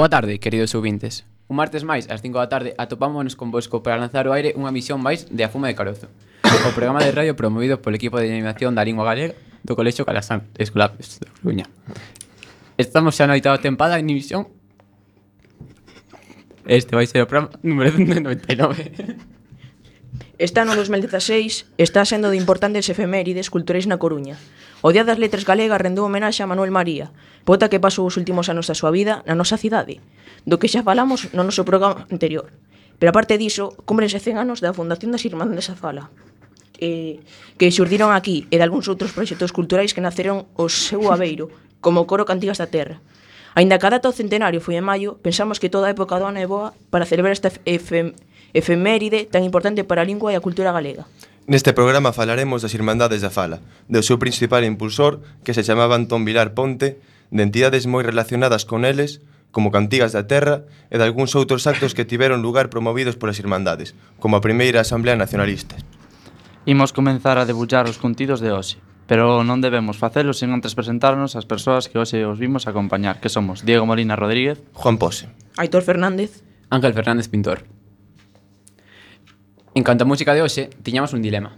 Boa tarde, queridos ouvintes. Un martes máis, ás 5 da tarde, atopámonos convosco para lanzar o aire unha misión máis de A Fuma de Carozo. O programa de radio promovido polo equipo de animación da lingua galega do Colexo Calasán, Escolar da Coruña. Estamos xa na oitava tempada en emisión. Este vai ser o programa número 199. Este ano 2016 está sendo de importantes efemérides culturais na Coruña. O Día das Letras Galegas rendeu homenaxe a Manuel María, poeta que pasou os últimos anos da súa vida na nosa cidade, do que xa falamos no noso programa anterior. Pero aparte diso, cúmbrense 100 anos da fundación das Irmandades da Fala, eh, que xurdiron aquí e de algúns outros proxectos culturais que naceron o seu aveiro, como o Coro Cantigas da Terra. Ainda que a data do centenario foi en maio, pensamos que toda a época do ano é boa para celebrar esta efeméride efeméride tan importante para a lingua e a cultura galega. Neste programa falaremos das Irmandades da Fala, do seu principal impulsor, que se chamaba Antón Vilar Ponte, de entidades moi relacionadas con eles, como Cantigas da Terra e de algúns outros actos que tiveron lugar promovidos polas Irmandades, como a primeira Asamblea Nacionalista. Imos comenzar a debullar os contidos de hoxe, pero non debemos facelo sen antes presentarnos as persoas que hoxe os vimos acompañar, que somos Diego Molina Rodríguez, Juan Pose, Aitor Fernández, Ángel Fernández Pintor. En canto a música de hoxe, tiñamos un dilema.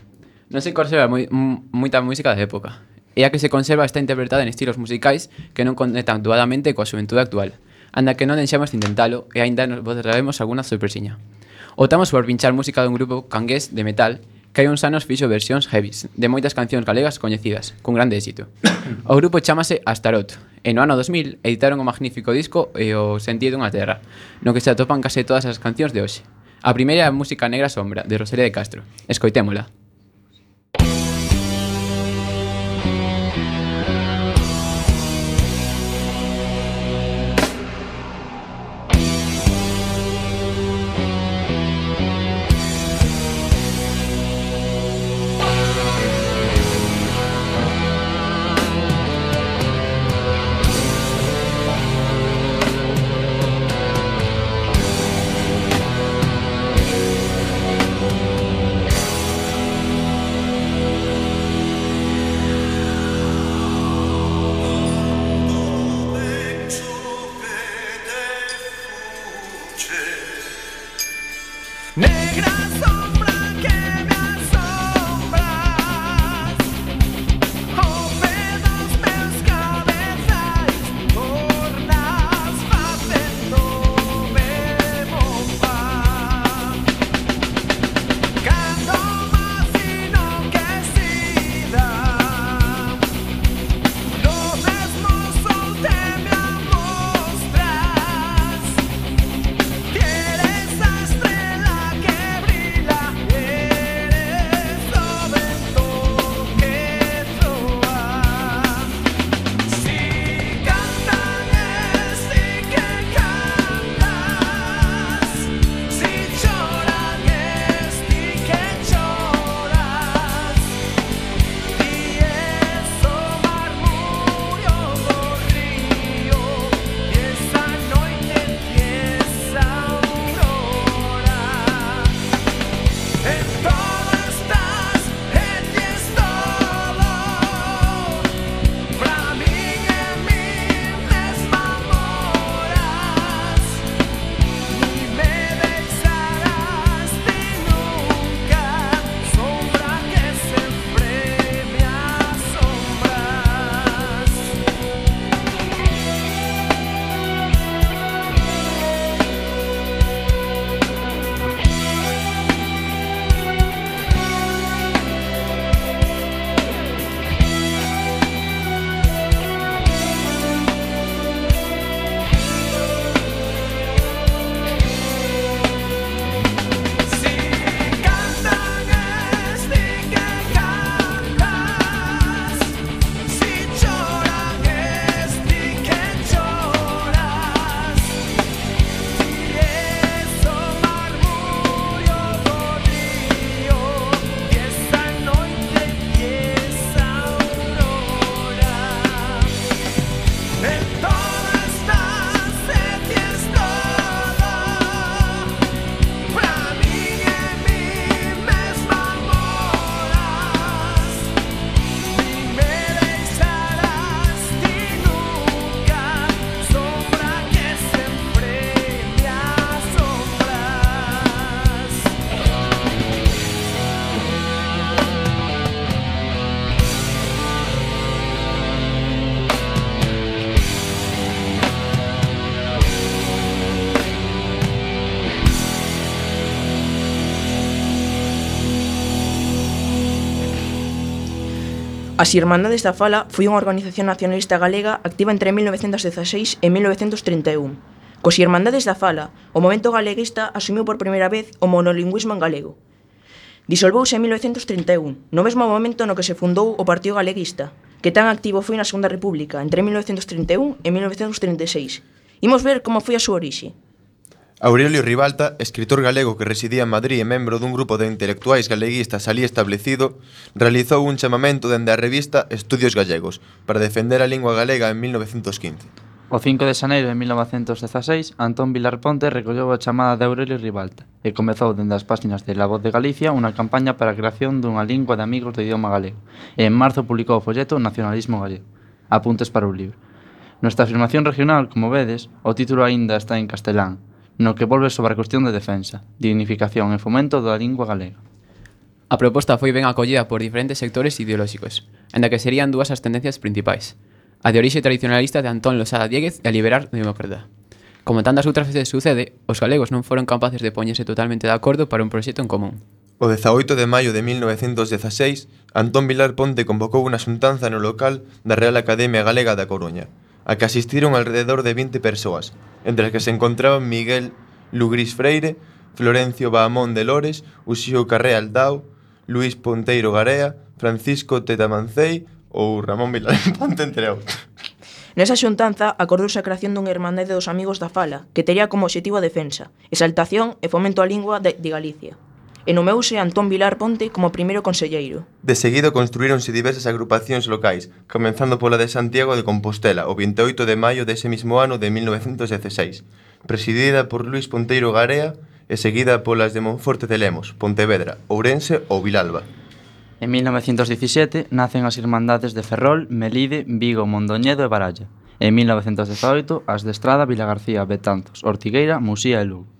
Non se conserva moi, moita música da época, e a que se conserva está interpretada en estilos musicais que non conectan doadamente coa xuventude actual, anda que non deixamos de intentalo e aínda nos vos traemos alguna sorpresiña. Optamos por pinchar música dun grupo cangués de metal que hai uns anos fixo versións heavies de moitas cancións galegas coñecidas, cun grande éxito. O grupo chamase Astarot, e no ano 2000 editaron o magnífico disco e o sentido dunha terra, no que se atopan case todas as cancións de hoxe. A primeira é a música Negra Sombra, de Rosalía de Castro. Escoitémola. As Irmandades da Fala foi unha organización nacionalista galega activa entre 1916 e 1931. Cos Irmandades da Fala, o movento galeguista asumiu por primeira vez o monolingüismo en galego. Disolvouse en 1931, no mesmo momento no que se fundou o Partido Galeguista, que tan activo foi na Segunda República entre 1931 e 1936. Imos ver como foi a súa orixe. Aurelio Ribalta, escritor galego que residía en Madrid e membro dun grupo de intelectuais galeguistas ali establecido, realizou un chamamento dende a revista Estudios Gallegos para defender a lingua galega en 1915. O 5 de xaneiro de 1916, Antón Vilar Ponte recolleu a chamada de Aurelio Ribalta e comezou dende as páxinas de La Voz de Galicia unha campaña para a creación dunha lingua de amigos do idioma galego e en marzo publicou o folleto Nacionalismo Galego, apuntes para o libro. Nuestra afirmación regional, como vedes, o título aínda está en castelán, no que volve sobre a cuestión de defensa, dignificación e fomento da lingua galega. A proposta foi ben acollida por diferentes sectores ideolóxicos, enda que serían dúas as tendencias principais, a de orixe tradicionalista de Antón Losada Dieguez e a liberar demócrata. Como tantas outras veces sucede, os galegos non foron capaces de poñerse totalmente de acordo para un proxecto en común. O 18 de maio de 1916, Antón Vilar Ponte convocou unha xuntanza no local da Real Academia Galega da Coruña, a que asistiron alrededor de 20 persoas, entre as que se encontraban Miguel Lugris Freire, Florencio Bahamón de Lores, Uxío Carré Aldao, Luis Ponteiro Garea, Francisco Tetamancei ou Ramón Vilarán Ponte, entre outros. Nesa xuntanza acordouse a creación dunha irmandade dos amigos da fala, que tería como obxectivo a defensa, exaltación e fomento á lingua de, de Galicia e nomeouse Antón Vilar Ponte como primeiro conselleiro. De seguido construíronse diversas agrupacións locais, comenzando pola de Santiago de Compostela o 28 de maio dese mismo ano de 1916, presidida por Luis Ponteiro Garea e seguida polas de Monforte de Lemos, Pontevedra, Ourense ou Vilalba. En 1917 nacen as Irmandades de Ferrol, Melide, Vigo, Mondoñedo e Baralla. En 1918, as de Estrada, Vilagarcía, Betanzos, Ortigueira, Muxía e Lugo.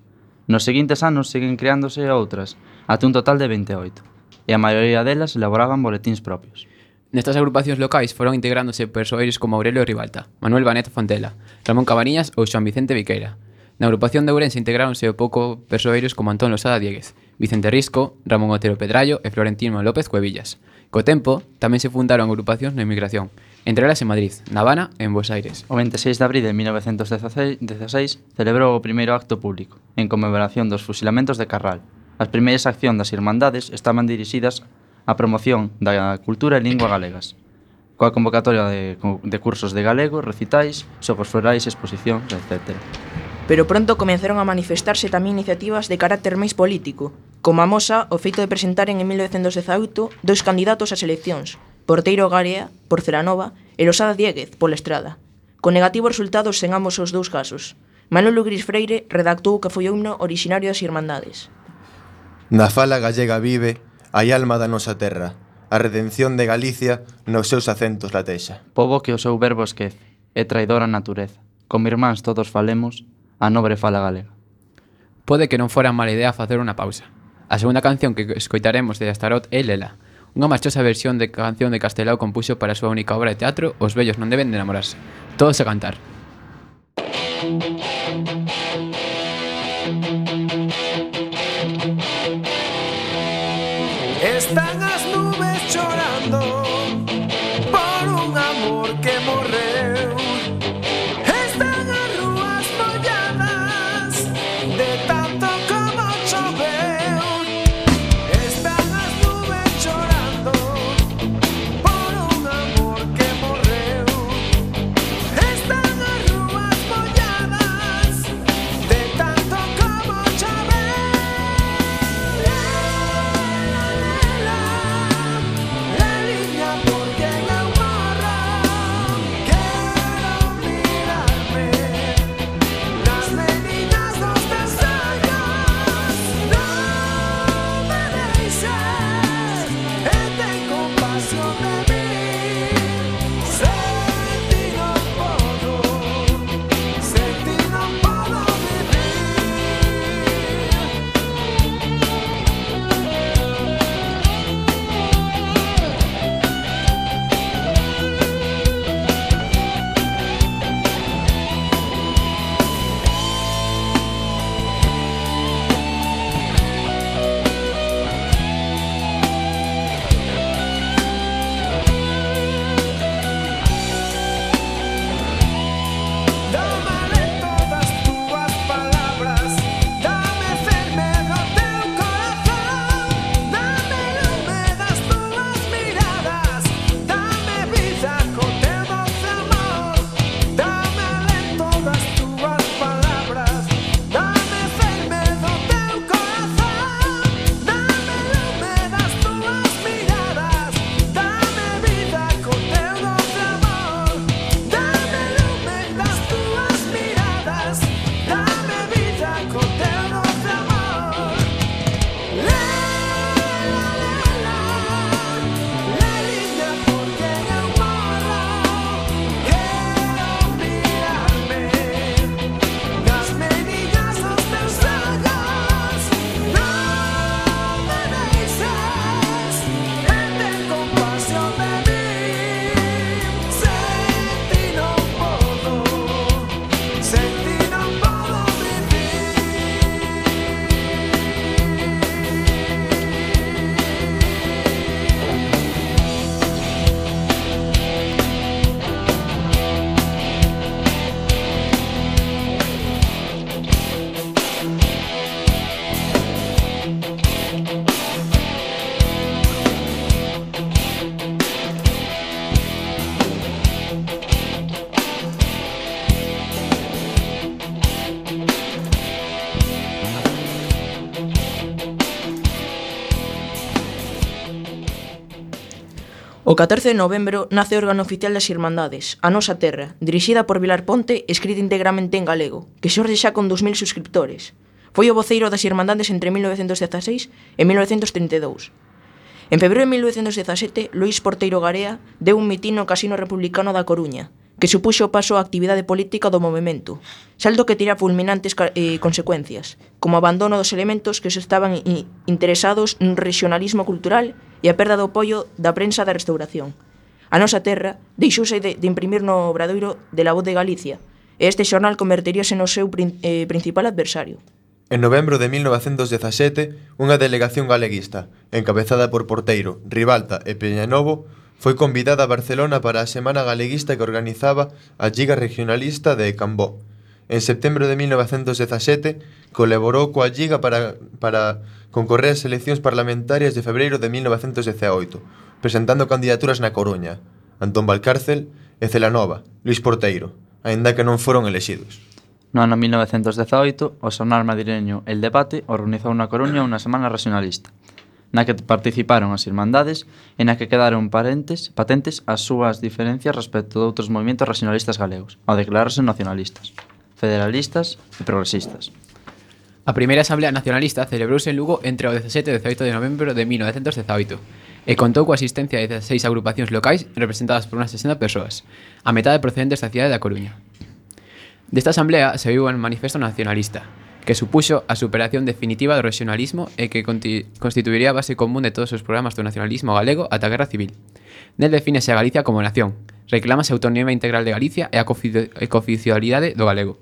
Nos seguintes anos seguen creándose outras, até un total de 28, e a maioría delas elaboraban boletíns propios. Nestas agrupacións locais foron integrándose persoeiros como Aurelio Ribalta, Manuel Banet Fontela, Ramón Cabaniñas ou Xoan Vicente Viqueira. Na agrupación de Ourense integráronse o pouco persoeiros como Antón Losada Dieguez, Vicente Risco, Ramón Otero Pedrallo e Florentino López Cuevillas. Co tempo, tamén se fundaron agrupacións na emigración, entre elas en Madrid, na Habana e en Buenos Aires. O 26 de abril de 1916 celebrou o primeiro acto público, en conmemoración dos fusilamentos de Carral. As primeiras accións das Irmandades estaban dirixidas á promoción da cultura e lingua galegas, coa convocatoria de, de cursos de galego, recitais, xogos florais, exposicións, etc. Pero pronto comenzaron a manifestarse tamén iniciativas de carácter máis político, como a mosa o feito de presentaren en 1918 dois candidatos ás eleccións, Porteiro Garea, por Ceranova, e Losada Dieguez, pola Estrada. Con negativos resultados en ambos os dous casos. Manuel Gris Freire redactou que foi himno originario das Irmandades. Na fala gallega vive hai alma da nosa terra, a redención de Galicia nos seus acentos latexa. Pobo que o seu verbo esquece, é traidora a natureza. Con irmáns todos falemos, a nobre fala galega. Pode que non fora mala idea facer unha pausa. A segunda canción que escoitaremos de Astarot é Lela, Unha marchosa versión de canción de Castelao compuxo para a súa única obra de teatro Os vellos non deben de enamorarse. Todos a cantar. Thank. 14 de novembro nace o órgano oficial das Irmandades, a nosa terra, dirixida por Vilar Ponte, escrita integramente en galego, que xorde xa con 2.000 suscriptores. Foi o voceiro das Irmandades entre 1916 e 1932. En febreiro de 1917, Luís Porteiro Garea deu un mitín no Casino Republicano da Coruña, que supuxo o paso á actividade política do movimento, saldo que tira fulminantes eh, consecuencias, como abandono dos elementos que se estaban interesados no regionalismo cultural e a perda do apoio da prensa da restauración. A nosa terra deixouse de, de imprimir no obradoiro de la voz de Galicia, e este xornal converteríase no seu prin, eh, principal adversario. En novembro de 1917, unha delegación galeguista, encabezada por Porteiro, Ribalta e Peñanovo, foi convidada a Barcelona para a Semana Galeguista que organizaba a Liga Regionalista de Cambó, En setembro de 1917 colaborou coa Liga para, para concorrer ás eleccións parlamentarias de febreiro de 1918, presentando candidaturas na Coruña, Antón Valcárcel e Celanova, Luis Porteiro, aínda que non foron elexidos. No ano 1918, o sonar madrileño El Debate organizou na Coruña unha semana racionalista, na que participaron as irmandades e na que quedaron parentes, patentes as súas diferencias respecto de outros movimentos racionalistas galegos, ao declararse nacionalistas federalistas e progresistas. A primeira Asamblea Nacionalista celebrouse en Lugo entre o 17 e 18 de novembro de 1918 e contou coa asistencia de 16 agrupacións locais representadas por unhas 60 persoas, a metade procedentes da cidade da Coruña. Desta asamblea se viu un manifesto nacionalista, que supuxo a superación definitiva do regionalismo e que constituiría a base común de todos os programas do nacionalismo galego ata a Guerra Civil. Nel defínese a Galicia como nación, reclamase a autonomía integral de Galicia e a cooficialidade do galego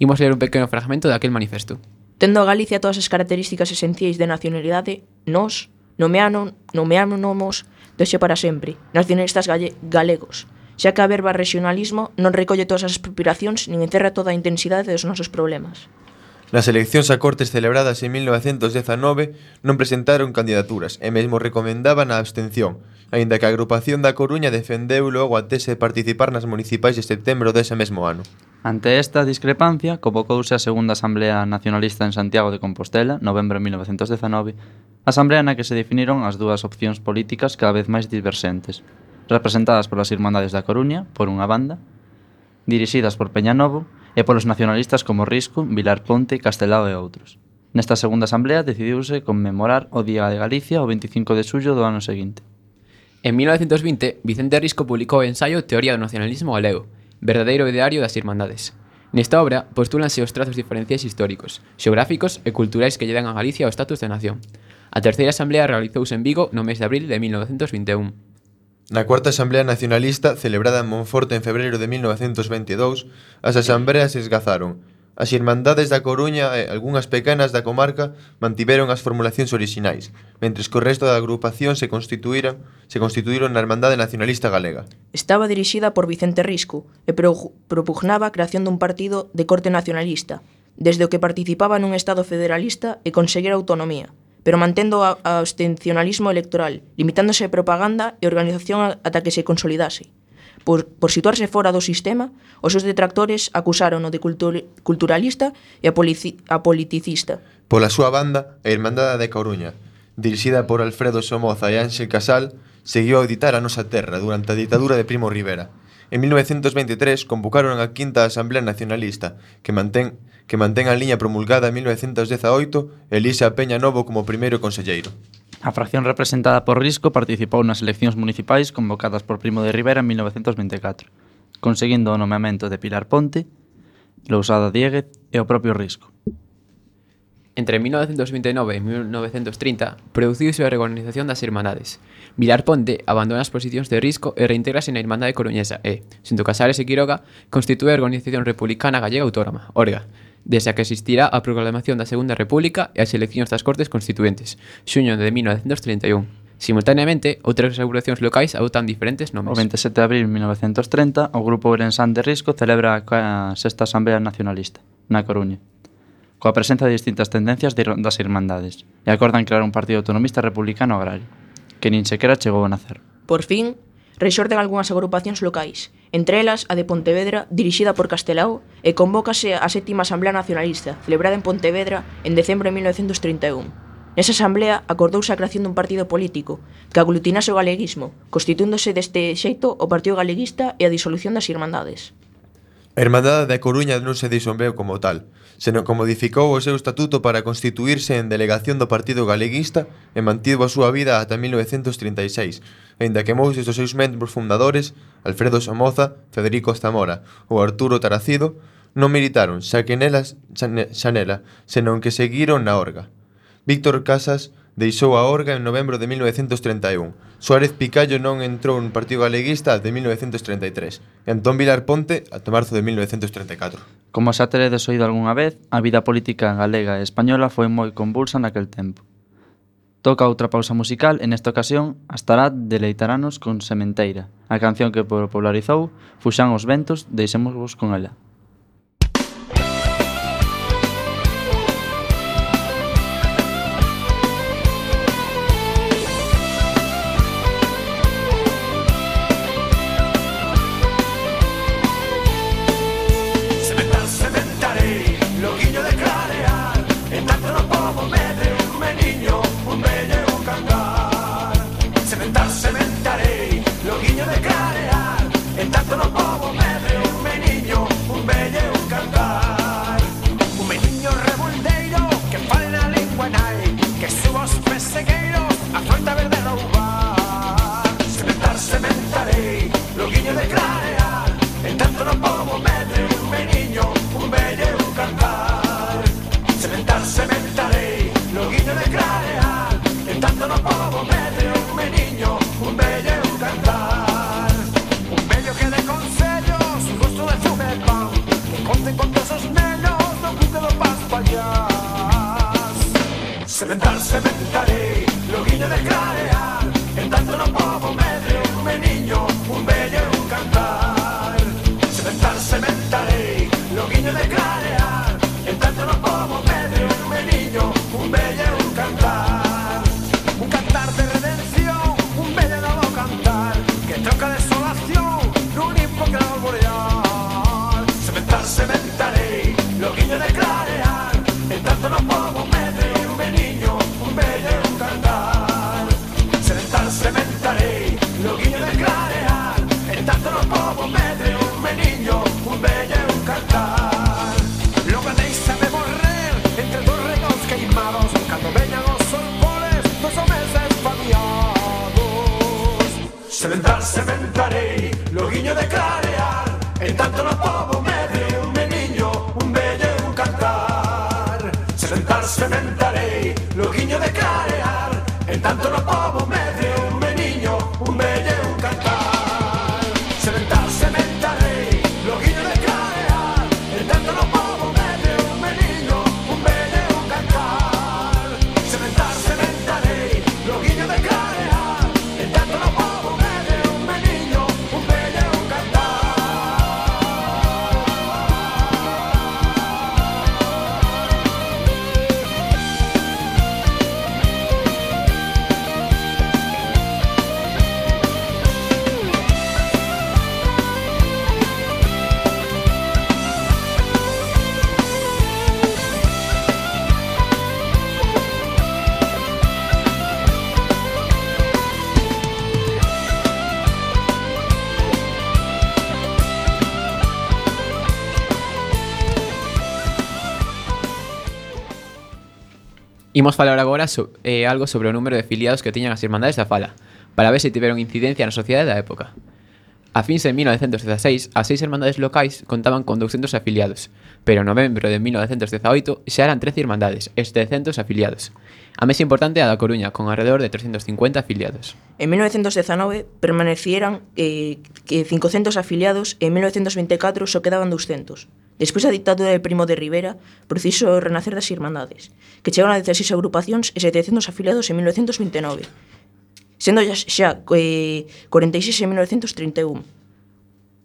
Imos ler un pequeno fragmento daquel manifesto. Tendo a Galicia todas as características esenciais de nacionalidade, nós nomeanon, nomeanónomos doxe para sempre, nacionalistas galle, galegos, xa que a verba regionalismo non recolle todas as aspiracións nin encerra toda a intensidade dos nosos problemas. Nas eleccións a Cortes celebradas en 1919 non presentaron candidaturas e mesmo recomendaban a abstención, aínda que a agrupación da Coruña defendeu logo a tese de participar nas municipais de setembro dese mesmo ano. Ante esta discrepancia, convocouse a Segunda Asamblea Nacionalista en Santiago de Compostela, novembro de 1919, asamblea na que se definiron as dúas opcións políticas cada vez máis diversentes, representadas polas Irmandades da Coruña, por unha banda, dirixidas por Peña Novo, e polos nacionalistas como Risco, Vilar Ponte, Castelao e outros. Nesta segunda asamblea decidiuse conmemorar o Día de Galicia o 25 de xullo do ano seguinte. En 1920, Vicente Risco publicou o ensaio Teoría do Nacionalismo Galego, verdadeiro ideario das Irmandades. Nesta obra postúlanse os trazos diferenciais históricos, xeográficos e culturais que lle dan a Galicia o status de nación. A terceira asamblea realizouse en Vigo no mes de abril de 1921. Na Cuarta Asamblea Nacionalista, celebrada en Monforte en febreiro de 1922, as asambleas esgazaron. As Irmandades da Coruña e algunhas pequenas da comarca mantiveron as formulacións orixinais, mentres que o resto da agrupación se constituíran se constituíron na Irmandade Nacionalista Galega. Estaba dirixida por Vicente Risco e pro, propugnaba a creación dun partido de corte nacionalista, desde o que participaba nun Estado federalista e conseguir autonomía, pero mantendo o abstencionalismo electoral, limitándose a propaganda e organización ata que se consolidase. Por, por situarse fora do sistema, os seus detractores acusaron o de cultur, culturalista e a, polici, a politicista. Pola súa banda, a Irmandada de Coruña, dirixida por Alfredo Somoza e Ángel Casal, seguiu a auditar a nosa terra durante a ditadura de Primo Rivera, En 1923 convocaron a Quinta Asamblea Nacionalista, que mantén que mantén a liña promulgada en 1918 e elixe a Peña Novo como primeiro conselleiro. A fracción representada por Risco participou nas eleccións municipais convocadas por Primo de Rivera en 1924, conseguindo o nomeamento de Pilar Ponte, Lousada Dieguez e o propio Risco. Entre 1929 e 1930 produciuse a reorganización das Irmandades, Vilar Ponte abandona as posicións de risco e reintegrase na Irmandade Coruñesa e, xunto Casares e Quiroga, constitúe a Organización Republicana Gallega Autónoma, Orga, desde a que existirá a proclamación da Segunda República e as eleccións das Cortes Constituentes, xuño de 1931. Simultaneamente, outras regulacións locais adoptan diferentes nomes. O 27 de abril de 1930, o Grupo Ourensán de Risco celebra a Sexta Asamblea Nacionalista, na Coruña, coa presenza de distintas tendencias das irmandades, e acordan crear un partido autonomista republicano agrario que nin sequera chegou a nacer. Por fin, rexorden algunhas agrupacións locais, entre elas a de Pontevedra, dirixida por Castelao, e convócase a sétima Asamblea Nacionalista, celebrada en Pontevedra en decembro de 1931. Nesa asamblea acordouse a creación dun partido político que aglutinase o galeguismo, constituíndose deste xeito o Partido Galeguista e a disolución das Irmandades. A Irmandade da Coruña non se disolveu como tal, senón que modificou o seu estatuto para constituirse en delegación do Partido Galeguista e mantivo a súa vida ata 1936, aínda que moitos dos seus membros fundadores, Alfredo Somoza, Federico Zamora ou Arturo Taracido, non militaron xa que nelas, xa, ne, xa nela, senón que seguiron na orga. Víctor Casas deixou a Orga en novembro de 1931. Suárez Picallo non entrou no Partido Galeguista de 1933 e Antón Vilar Ponte ata marzo de 1934. Como xa teredes oído algunha vez, a vida política galega e española foi moi convulsa naquel tempo. Toca outra pausa musical e nesta ocasión Astará deleitaranos con Sementeira, a canción que popularizou Fuxan os ventos, deixémosvos con ela. Muslim Imos falar agora so, eh, algo sobre o número de afiliados que tiñan as Irmandades da Fala, para ver se tiveron incidencia na sociedade da época. A fins de 1916, as seis irmandades locais contaban con 200 afiliados, pero en novembro de 1918 xa eran 13 irmandades e 700 afiliados. A máis importante é a da Coruña, con alrededor de 350 afiliados. En 1919 permanecieran eh, que 500 afiliados e en 1924 só quedaban 200. Despois da ditadura de Primo de Rivera, preciso o renacer das Irmandades, que chegaron a 16 agrupacións e 700 afiliados en 1929, sendo xa, xa eh, 46 en 1931.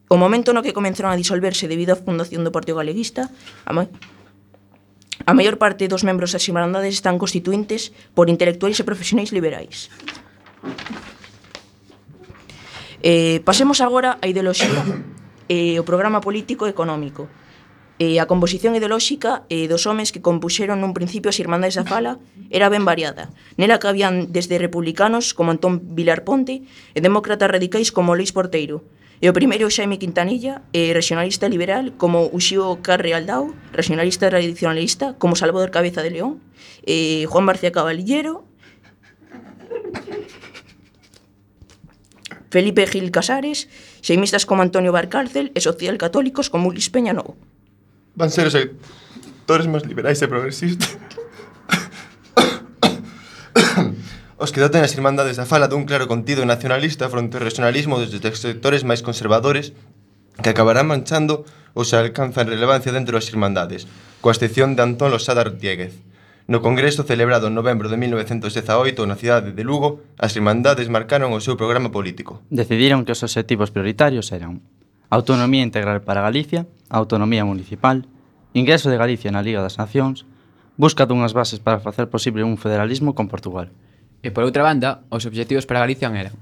O momento no que comenzaron a disolverse debido á fundación do Partido Galeguista, a, ma a maior parte dos membros das Irmandades están constituintes por intelectuais e profesionais liberais. Eh, pasemos agora á ideoloxía e eh, o programa político económico, E a composición ideolóxica e dos homes que compuxeron nun principio as Irmandades da Fala era ben variada. Nela cabían desde republicanos como Antón Vilar Ponte e demócratas radicais como Luis Porteiro. E o primeiro Xaime Quintanilla e regionalista liberal como Uxío Carre Aldao, regionalista tradicionalista como Salvador Cabeza de León, e Juan García Caballero Felipe Gil Casares, xeimistas como Antonio Barcárcel e social católicos como Ulis Peña Novo. Van ser os sectores máis liberais e progresistas os que doten as irmandades da fala dun claro contido nacionalista fronte ao regionalismo dos sectores máis conservadores que acabarán manchando ou se alcanzan relevancia dentro das irmandades, coa excepción de Antón Losada Rodríguez. No Congreso celebrado en novembro de 1918 na cidade de Lugo, as irmandades marcaron o seu programa político. Decidiron que os obxectivos prioritarios eran autonomía integral para Galicia, autonomía municipal, ingreso de Galicia na Liga das Nacións, busca dunhas bases para facer posible un federalismo con Portugal. E por outra banda, os obxectivos para Galicia eran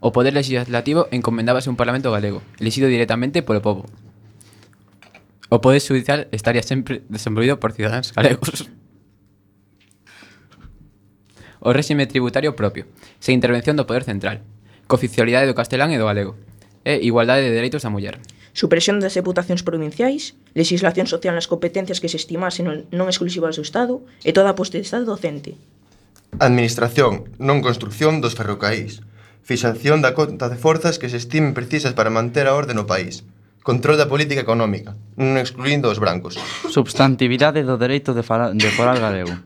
o poder legislativo encomendábase un parlamento galego, elixido directamente polo povo. O poder judicial estaría sempre desenvolvido por cidadáns galegos. O réxime tributario propio, sen intervención do poder central, cooficialidade do castelán e do galego, e igualdade de dereitos da muller supresión das deputacións provinciais, legislación social nas competencias que se estimasen non exclusivas do Estado e toda a potestade docente. Administración, non construcción dos ferrocaís. Fixación da conta de forzas que se estimen precisas para manter a orde no país. Control da política económica, non excluindo os brancos. Substantividade do dereito de, fara, de foral galego.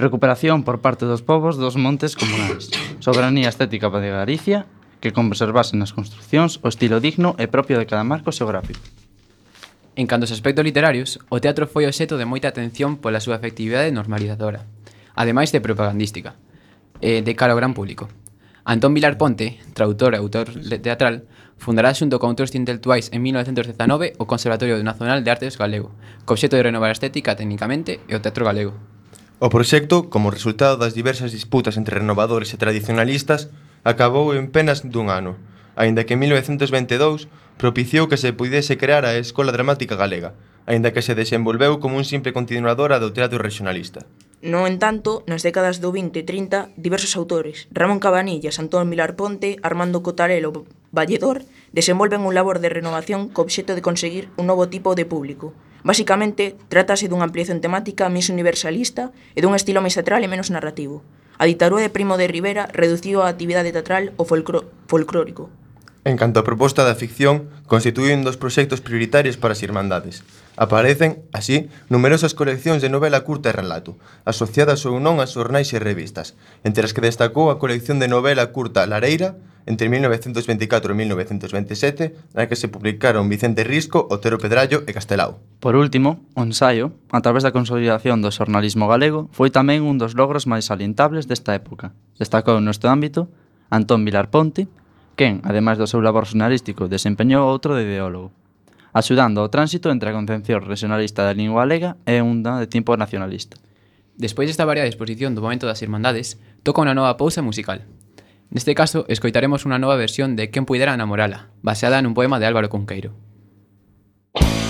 Recuperación por parte dos povos dos montes comunais. Soberanía estética para Galicia que conservasen nas construccións o estilo digno e propio de cada marco xeográfico. En canto aos aspectos literarios, o teatro foi obxeto de moita atención pola súa efectividade normalizadora, ademais de propagandística, e de cara ao gran público. Antón Vilar Ponte, traductor e autor teatral, fundará xunto con outros intelectuais en 1919 o Conservatorio Nacional de Artes Galego, co obxeto de renovar a estética técnicamente e o teatro galego. O proxecto, como resultado das diversas disputas entre renovadores e tradicionalistas, acabou en penas dun ano, aínda que en 1922 propiciou que se puidese crear a Escola Dramática Galega, aínda que se desenvolveu como un simple continuadora do teatro regionalista. No entanto, nas décadas do 20 e 30, diversos autores, Ramón Cabanillas, Antón Milar Ponte, Armando Cotarelo Valledor, desenvolven un labor de renovación co obxeto de conseguir un novo tipo de público. Básicamente, trátase dunha ampliación temática máis universalista e dun estilo máis teatral e menos narrativo. A ditadura de Primo de Rivera reduciu a actividade teatral ao folclórico. En canto á proposta da ficción, constituí un dos proxectos prioritarios para as Irmandades. Aparecen, así, numerosas coleccións de novela curta e relato, asociadas ou non a xornais e revistas, entre as que destacou a colección de novela curta Lareira, entre 1924 e 1927, na que se publicaron Vicente Risco, Otero Pedrallo e Castelao. Por último, o ensaio, a través da consolidación do xornalismo galego, foi tamén un dos logros máis salientables desta época. Destacou neste ámbito Antón Vilar Ponte, quen, ademais do seu labor xornalístico, desempeñou outro de ideólogo axudando ao tránsito entre a concepción regionalista da lingua galega e unha de tipo nacionalista. Despois desta variada exposición do momento das Irmandades, toca unha nova pausa musical. Neste caso, escoitaremos unha nova versión de Quen puidera namorala, baseada nun poema de Álvaro Cunqueiro. Thank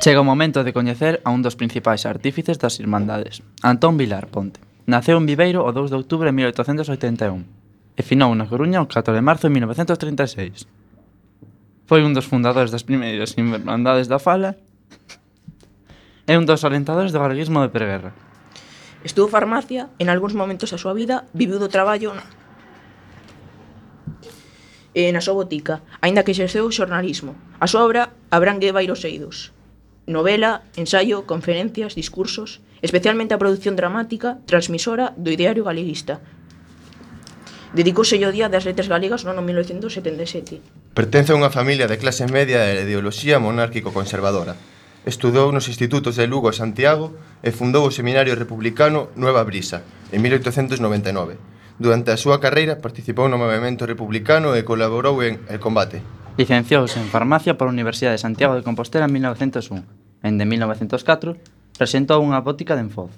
Chega o momento de coñecer a un dos principais artífices das Irmandades, Antón Vilar Ponte. Naceu en Viveiro o 2 de outubro de 1881 e finou na Coruña o 4 de marzo de 1936. Foi un dos fundadores das primeiras Irmandades da Fala e un dos alentadores do galeguismo de preguerra. Estudou farmacia, en algúns momentos da súa vida viviu do traballo na, e na súa botica, aínda que exerceu o xornalismo. A súa obra abrangue varios eidos novela, ensaio, conferencias, discursos, especialmente a produción dramática, transmisora do ideario galeguista. Dedicouse o Día das Letras Galegas no ano 1977. Pertence a unha familia de clase media e de ideoloxía monárquico-conservadora. Estudou nos institutos de Lugo e Santiago e fundou o Seminario Republicano Nueva Brisa, en 1899. Durante a súa carreira participou no movimento republicano e colaborou en El Combate. Licenciouse en farmacia pola Universidade de Santiago de Compostela en 1901 dende 1904, presentou unha botica de Enfoz.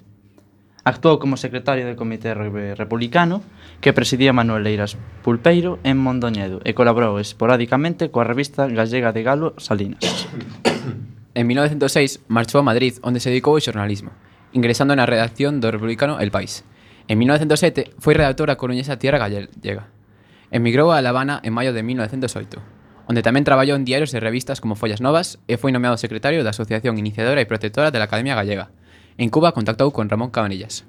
Actuou como secretario do Comité Republicano, que presidía Manuel Leiras Pulpeiro en Mondoñedo e colaborou esporádicamente coa revista gallega de Galo Salinas. En 1906 marchou a Madrid, onde se dedicou ao xornalismo, ingresando na redacción do republicano El País. En 1907 foi redactora coruñesa Tierra Gallega. Emigrou a La Habana en maio de 1908. Onde tamén traballou en diarios e revistas como Follas Novas e foi nomeado secretario da Asociación Iniciadora e Protectora de la Academia Gallega. En Cuba contactou con Ramón Cabanillas.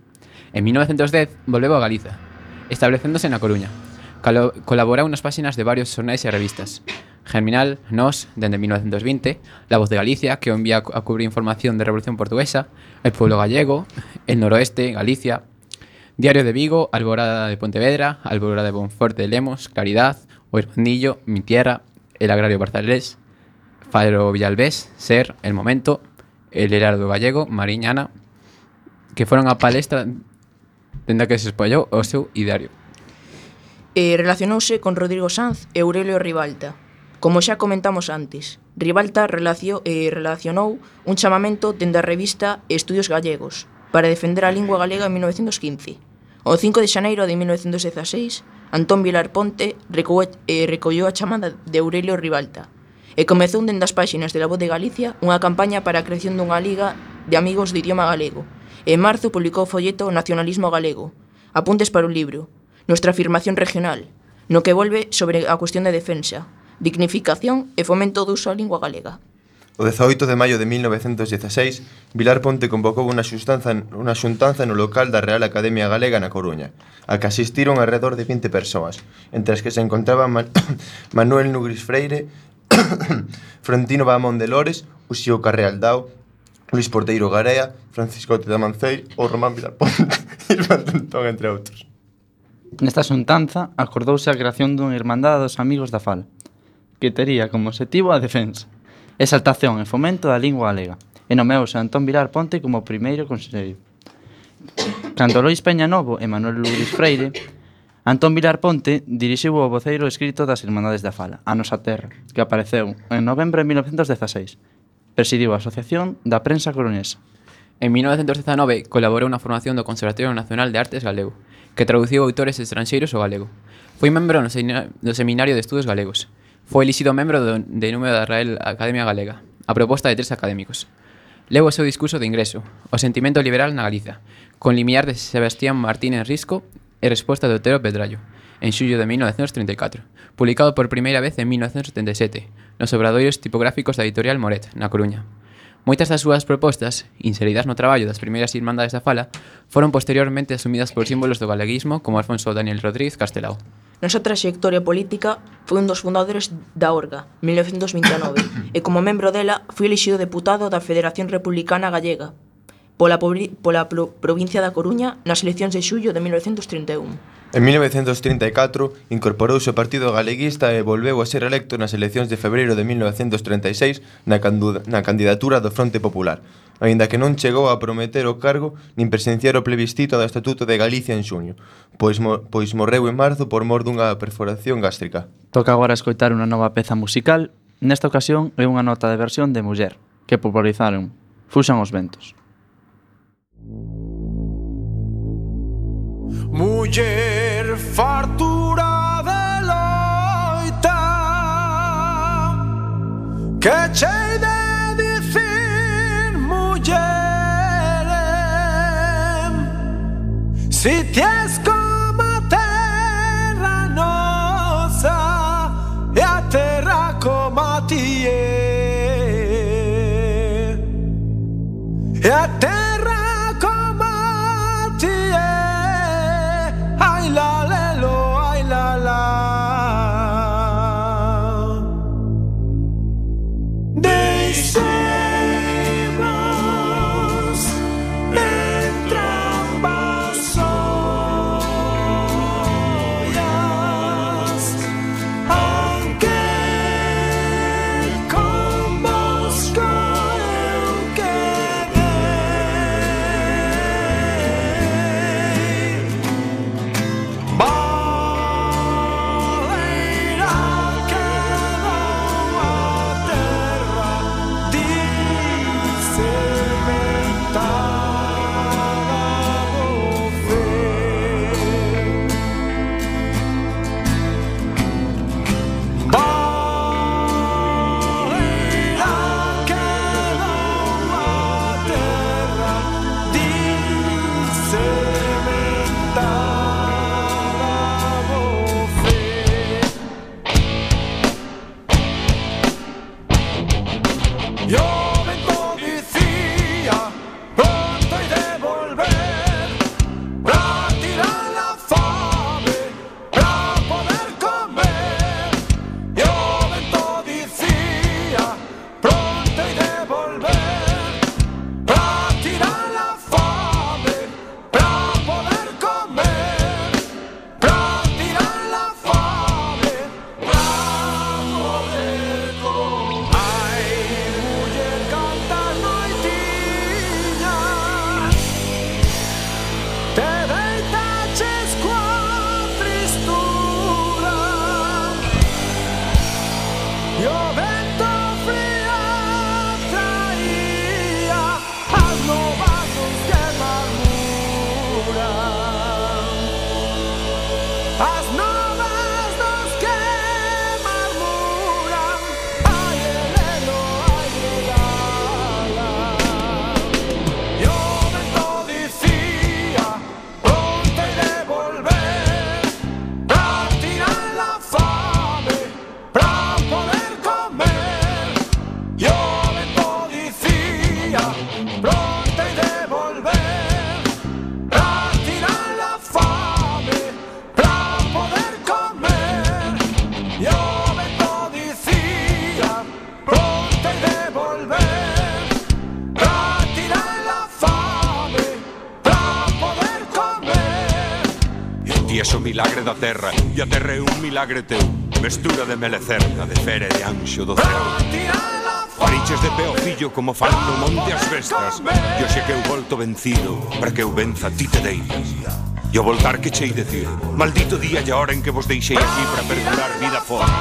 En 1910 volveu a Galiza, establecéndose na Coruña. Calo- Colaborou nas páxinas de varios xornais e revistas. Germinal, Nos, dende 1920, La Voz de Galicia, que o envía a cubrir información de Revolución Portuguesa, El Pueblo Gallego, El Noroeste, Galicia, Diario de Vigo, Alborada de Pontevedra, Alborada de Bonforte Lemos, Claridad, O Mi Tierra, el Agrario barcelés, Faro Villalbés, Ser, El Momento, el Herardo Gallego, Mariñana, que foron a palestra dende que se espallou o seu ideario. E relacionouse con Rodrigo Sanz e Aurelio Ribalta. Como xa comentamos antes, Ribalta relacio, eh, relacionou un chamamento dende a revista Estudios Gallegos para defender a lingua galega en 1915. O 5 de xaneiro de 1916 Antón Vilar Ponte recou, eh, recolleu a chamada de Aurelio Ribalta e comezou dende as páxinas de La Voz de Galicia unha campaña para a creación dunha liga de amigos do idioma galego. En marzo publicou o folleto Nacionalismo Galego, apuntes para un libro, Nuestra afirmación regional, no que volve sobre a cuestión de defensa, dignificación e fomento do uso da lingua galega. O 18 de maio de 1916, Vilar Ponte convocou unha xustanza, unha xuntanza no local da Real Academia Galega na Coruña, a que asistiron alrededor de 20 persoas, entre as que se encontraban Man Manuel Nugris Freire, Frontino Bamón de Lores, Uxío Carrealdao, Luis Porteiro Garea, Francisco Ote da Mancei ou Román Vilarponte, Irmán Tentón, entre outros. Nesta xuntanza acordouse a creación dunha Irmandade dos Amigos da Fal, que tería como objetivo a defensa Exaltación e fomento da lingua galega. E nomeouse Antón Vilar Ponte como primeiro conselleiro. Cando Lois Peña Novo e Manuel Luis Freire Antón Vilar Ponte dirixiu o voceiro escrito das Irmandades da Fala, A Nosa Terra, que apareceu en novembro de 1916. Presidiu a Asociación da Prensa Coruñesa. En 1919 colaborou na formación do Conservatorio Nacional de Artes Galego, que traduciu autores estranxeiros ao galego. Foi membro no, seminario de Estudos Galegos foi elixido membro do, de número da Real Academia Galega, a proposta de tres académicos. Leu o seu discurso de ingreso, o sentimento liberal na Galiza, con limiar de Sebastián Martínez Risco e resposta de Otero Pedrallo, en xullo de 1934, publicado por primeira vez en 1977, nos obradoiros tipográficos da editorial Moret, na Coruña. Moitas das súas propostas, inseridas no traballo das primeiras irmandades da fala, foron posteriormente asumidas por símbolos do galeguismo como Alfonso Daniel Rodríguez Castelao. Na súa traxectoria política foi un dos fundadores da Orga, 1929, e como membro dela foi elixido deputado da Federación Republicana Gallega pola, pola provincia da Coruña nas eleccións de xullo de 1931. En 1934 incorporouse ao Partido Galeguista e volveu a ser electo nas eleccións de febreiro de 1936 na, na candidatura do Fronte Popular, aínda que non chegou a prometer o cargo nin presenciar o plebiscito do Estatuto de Galicia en xuño, pois, mo pois morreu en marzo por mor dunha perforación gástrica. Toca agora escoitar unha nova peza musical, nesta ocasión é unha nota de versión de Muller, que popularizaron Fuxan os ventos. Muller fartura de loita Que chei de C'était terra E aterrei un milagre teu. Mestura de melecerna, de fere de anxo do céu. Fariches de pé o fillo como fan no monte as festas E oxe que eu volto vencido Para que eu venza ti te deis E o voltar que chei decir? Maldito día e a hora en que vos deixei aquí Para perdurar vida fora.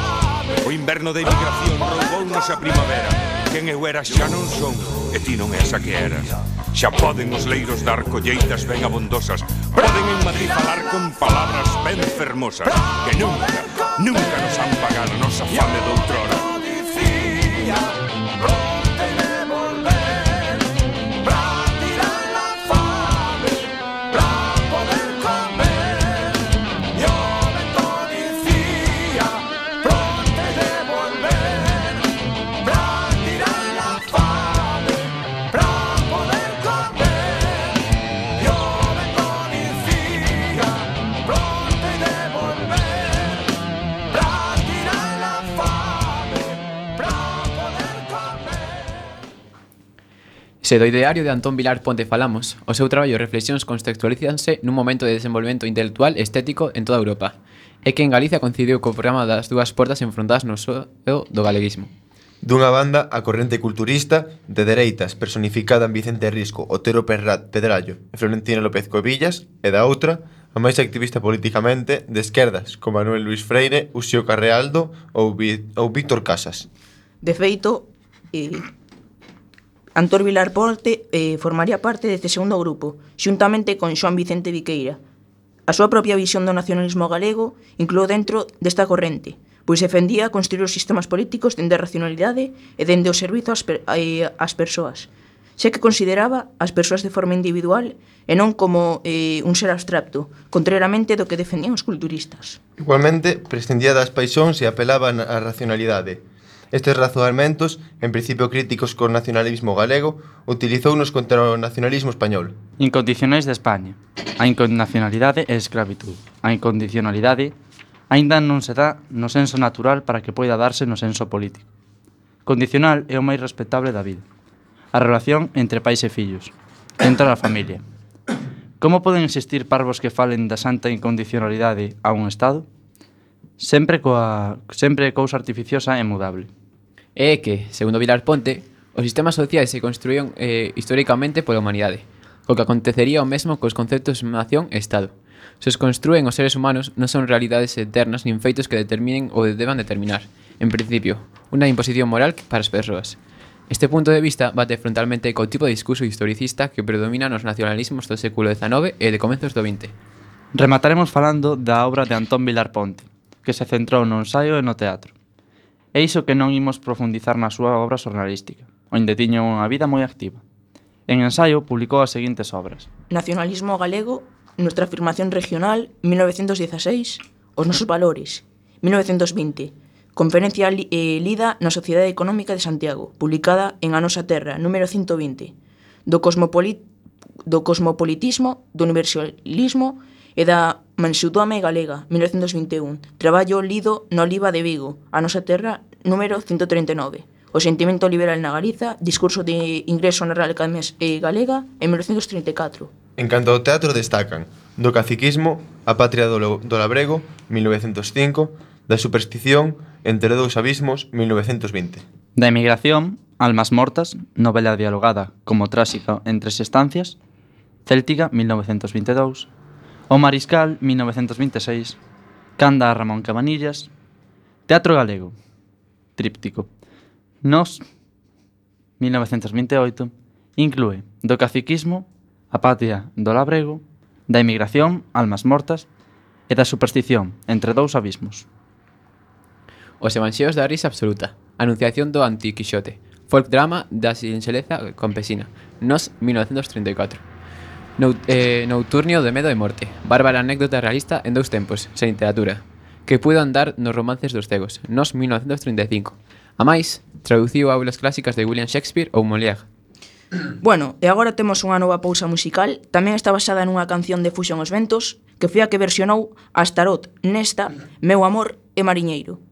O inverno de emigración roubou a primavera. Quen eu era xa non son E ti non és a que eras. Xa poden os leiros dar colleitas ben abondosas Poden en Madrid falar con palabras ben fermosas Que nunca, nunca nos han pagado nosa fame doutrora Se do ideario de Antón Vilar Ponte falamos, o seu traballo e reflexións contextualízanse nun momento de desenvolvemento intelectual e estético en toda Europa, e que en Galicia coincidiu co programa das dúas portas enfrontadas no seo do galeguismo. Dunha banda, a corrente culturista de dereitas, personificada en Vicente Risco, Otero Perrat, Pedrallo e Florentino López Covillas, e da outra, a máis activista políticamente de esquerdas, como Manuel Luis Freire, Uxío Carrealdo ou, Vi ou Víctor Casas. De feito, e Antor Vilar Porte eh, formaría parte deste segundo grupo, xuntamente con Xoan Vicente Viqueira. A súa propia visión do nacionalismo galego incluo dentro desta corrente, pois defendía construir os sistemas políticos dende a racionalidade e dende o servizo ás, per, eh, ás persoas, xa que consideraba as persoas de forma individual e non como eh, un ser abstracto, contrariamente do que defendían os culturistas. Igualmente, prescindía das paixóns e apelaba á racionalidade, Estes razoamentos, en principio críticos co nacionalismo galego, utilizounos contra o nacionalismo español. Incondicionais de España. A incondicionalidade é esclavitud. A incondicionalidade aínda non se dá no senso natural para que poida darse no senso político. Condicional é o máis respectable da vida. A relación entre pais e fillos, dentro da familia. Como poden existir parvos que falen da santa incondicionalidade a un Estado? Sempre coa sempre cousa artificiosa e mudable. É que, segundo Vilar Ponte, os sistemas sociais se construíron eh, históricamente pola humanidade, co que acontecería o mesmo cos conceptos de nación e Estado. Se os construen os seres humanos, non son realidades eternas nin feitos que determinen ou deban determinar, en principio, unha imposición moral para as persoas. Este punto de vista bate frontalmente co tipo de discurso historicista que predomina nos nacionalismos do século XIX e de comezos do XX. Remataremos falando da obra de Antón Vilar Ponte, que se centrou no ensaio e no teatro. E iso que non imos profundizar na súa obra xornalística, onde tiña unha vida moi activa. En ensaio publicou as seguintes obras. Nacionalismo galego, Nuestra afirmación regional, 1916, Os nosos valores, 1920, Conferencia eh, lida na Sociedade Económica de Santiago, publicada en A Nosa Terra, número 120, do, cosmopolit do cosmopolitismo, do universalismo e da Manxudome galega, 1921. Traballo lido no Oliva de Vigo, a nosa terra, número 139. O sentimento liberal na Galiza, discurso de ingreso na Real Academia eh, Galega, en 1934. En canto ao teatro destacan do caciquismo, a patria do, do labrego, 1905, da superstición, entre dous abismos, 1920. Da emigración, Almas mortas, novela dialogada como trásico entre estancias, Céltica, 1922, O Mariscal, 1926. Canda a Ramón Cabanillas. Teatro Galego. Tríptico. Nos, 1928, inclúe do caciquismo, a patria do labrego, da emigración, almas mortas, e da superstición, entre dous abismos. Os evanxeos da risa absoluta, anunciación do Antiquixote, folk drama da sinxeleza campesina, nos 1934. Nou, eh, Nouturnio de medo e morte. Bárbara anécdota realista en dous tempos, sen literatura, que puido andar nos romances dos cegos, nos 1935. A máis, traduciu aulas clásicas de William Shakespeare ou Molière. Bueno, e agora temos unha nova pousa musical, tamén está basada nunha canción de Fusión os Ventos, que foi a que versionou Astarot nesta Meu Amor e Mariñeiro.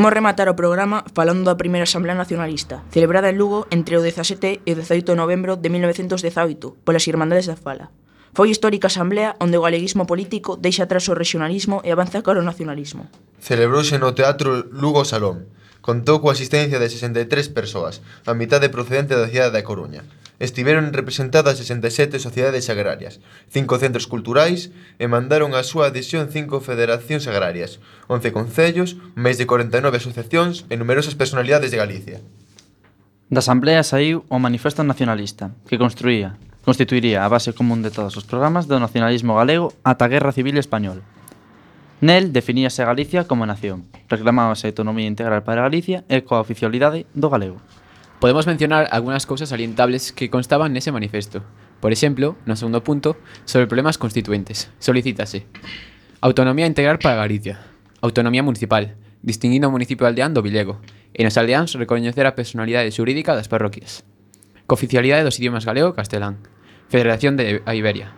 Imos rematar o programa falando da primeira Asamblea Nacionalista, celebrada en Lugo entre o 17 e o 18 de novembro de 1918 polas Irmandades da Fala. Foi histórica asamblea onde o galeguismo político deixa atrás o regionalismo e avanza cara ao nacionalismo. Celebrouse no Teatro Lugo Salón, contou coa asistencia de 63 persoas, a mitade procedente da cidade da Coruña. Estiveron representadas 67 sociedades agrarias, 5 centros culturais e mandaron a súa adhesión 5 federacións agrarias, 11 concellos, máis de 49 asociacións e numerosas personalidades de Galicia. Da Asamblea saiu o Manifesto Nacionalista, que construía, constituiría a base común de todos os programas do nacionalismo galego ata a Guerra Civil Española. Nel definíase Galicia como nación. Reclamábase a autonomía integral para Galicia e coa oficialidade do galego. Podemos mencionar algunhas cousas salientables que constaban nese manifesto. Por exemplo, no segundo punto, sobre problemas constituentes, solicítase Autonomía integral para Galicia, autonomía municipal, distinguindo o municipio aldeán do Vilego, e nos aldeáns recoñecer a personalidade xurídica das parroquias. Cooficialidade dos idiomas galego e castelán. Federación de a Iberia.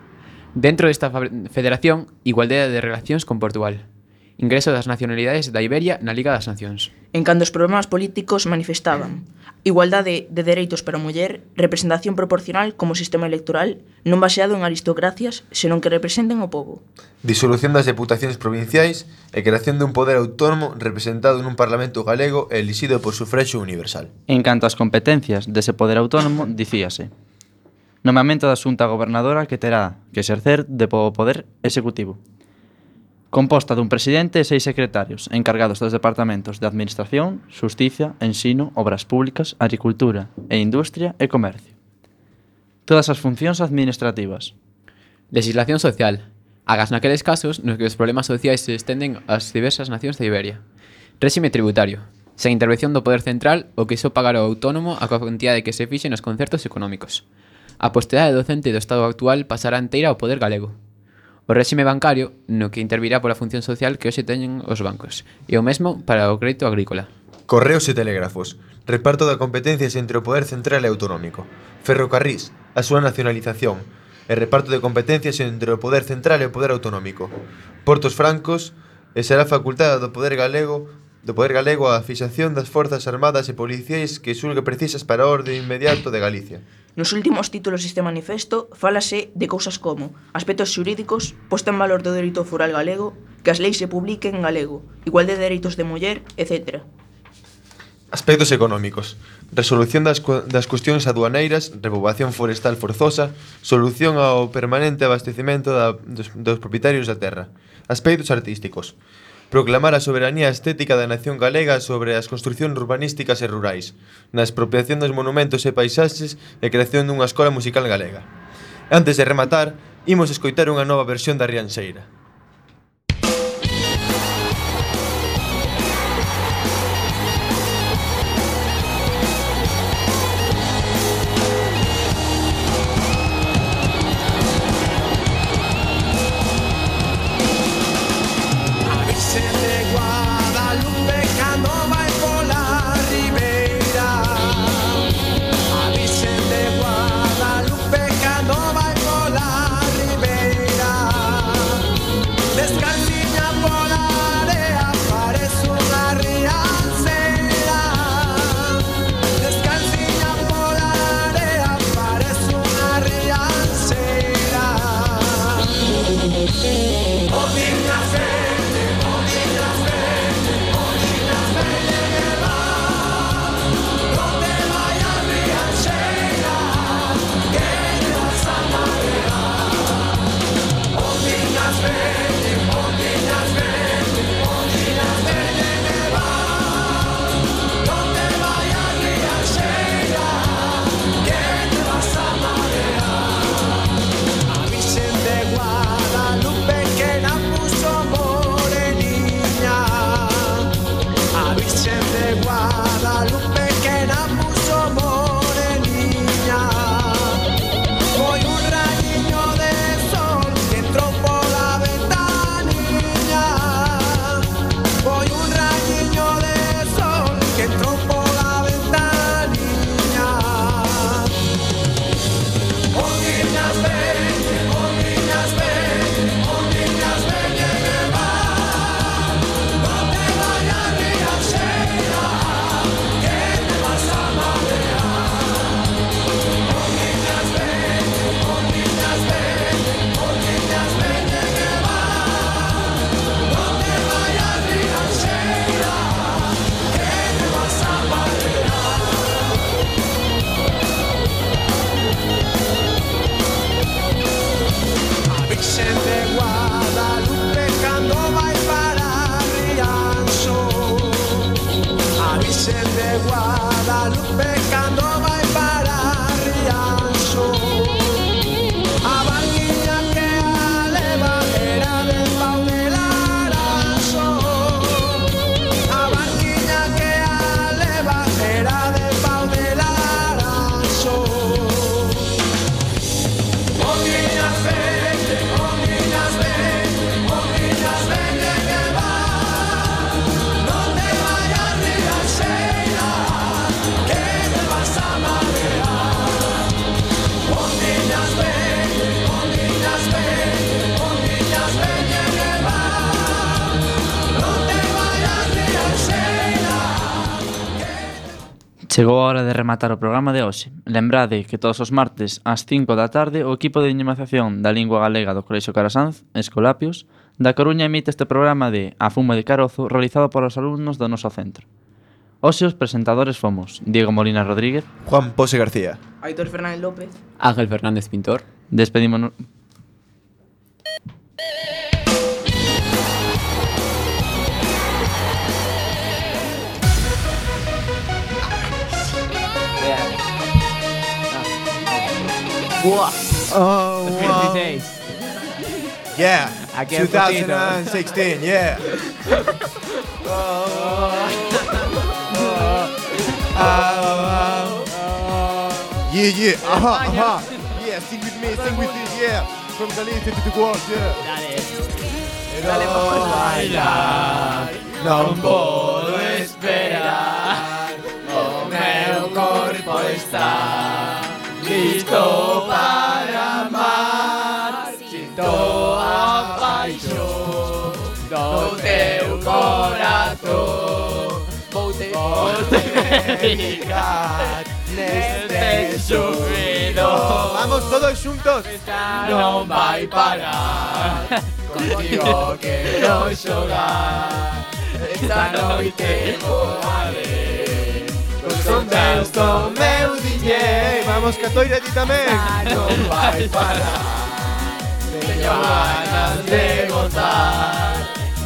Dentro desta federación, igualdade de relacións con Portugal. Ingreso das nacionalidades da Iberia na Liga das Nacións. En cando os problemas políticos manifestaban igualdade de dereitos para a muller, representación proporcional como sistema electoral, non baseado en aristocracias, senón que representen o povo. Disolución das deputacións provinciais e creación dun poder autónomo representado nun parlamento galego e elixido por sufrexo universal. En canto ás competencias dese poder autónomo, dicíase Nomeamento da xunta gobernadora que terá que exercer de po poder executivo. Composta dun presidente e seis secretarios encargados dos departamentos de Administración, Xustiza, Ensino, Obras Públicas, Agricultura e Industria e Comercio. Todas as funcións administrativas. Legislación social. Agas naqueles casos nos que os problemas sociais se estenden ás diversas nacións de Iberia. Réxime tributario. Sen intervención do poder central, o que só pagará o autónomo a cantidade que se fixe nos concertos económicos a posteridade docente do Estado actual pasará inteira ao poder galego. O réxime bancario, no que intervirá pola función social que hoxe teñen os bancos, e o mesmo para o crédito agrícola. Correos e telégrafos, reparto da competencias entre o poder central e autonómico, ferrocarrís, a súa nacionalización, e reparto de competencias entre o poder central e o poder autonómico, portos francos, e será facultada do poder galego do poder galego a fixación das forzas armadas e policiais que xulgue precisas para o orde inmediato de Galicia. Nos últimos títulos deste manifesto fálase de cousas como aspectos xurídicos, posta en valor do dereito foral galego, que as leis se publiquen en galego, igual de dereitos de muller, etc. Aspectos económicos. Resolución das, das cuestións aduaneiras, repoboación forestal forzosa, solución ao permanente abastecimento da, dos, dos propietarios da terra. Aspectos artísticos proclamar a soberanía estética da nación galega sobre as construcións urbanísticas e rurais, na expropiación dos monumentos e paisaxes e creación dunha escola musical galega. Antes de rematar, imos escoitar unha nova versión da Rianxeira. Chegou a hora de rematar o programa de hoxe. Lembrade que todos os martes ás 5 da tarde o equipo de dinamización da lingua galega do Colexio Carasanz, Escolapios, da Coruña emite este programa de A Fuma de Carozo realizado por os alumnos do noso centro. Hoxe os presentadores fomos Diego Molina Rodríguez, Juan Pose García, Aitor Fernández López, Ángel Fernández Pintor. Despedímonos... Oh, wow. 16. Yeah. Poquito. 2016, yeah. Yeah, uh-huh, uh-huh. yeah. Aha, aha. Yeah, sing with me, sing with me, yeah. From Galicia to the world, yeah. Dale. vamos a bailar. Non podo esperar. O meu corpo está listo para amar. Sinto a paixón do teu corazón. Vou te dedicar neste Vamos todos xuntos. Non vai parar Contigo quero xogar Esta noite voaré son deus do meu diñeiro Vamos que toira ti tamén ah, Non vai parar Teño ganas de gozar.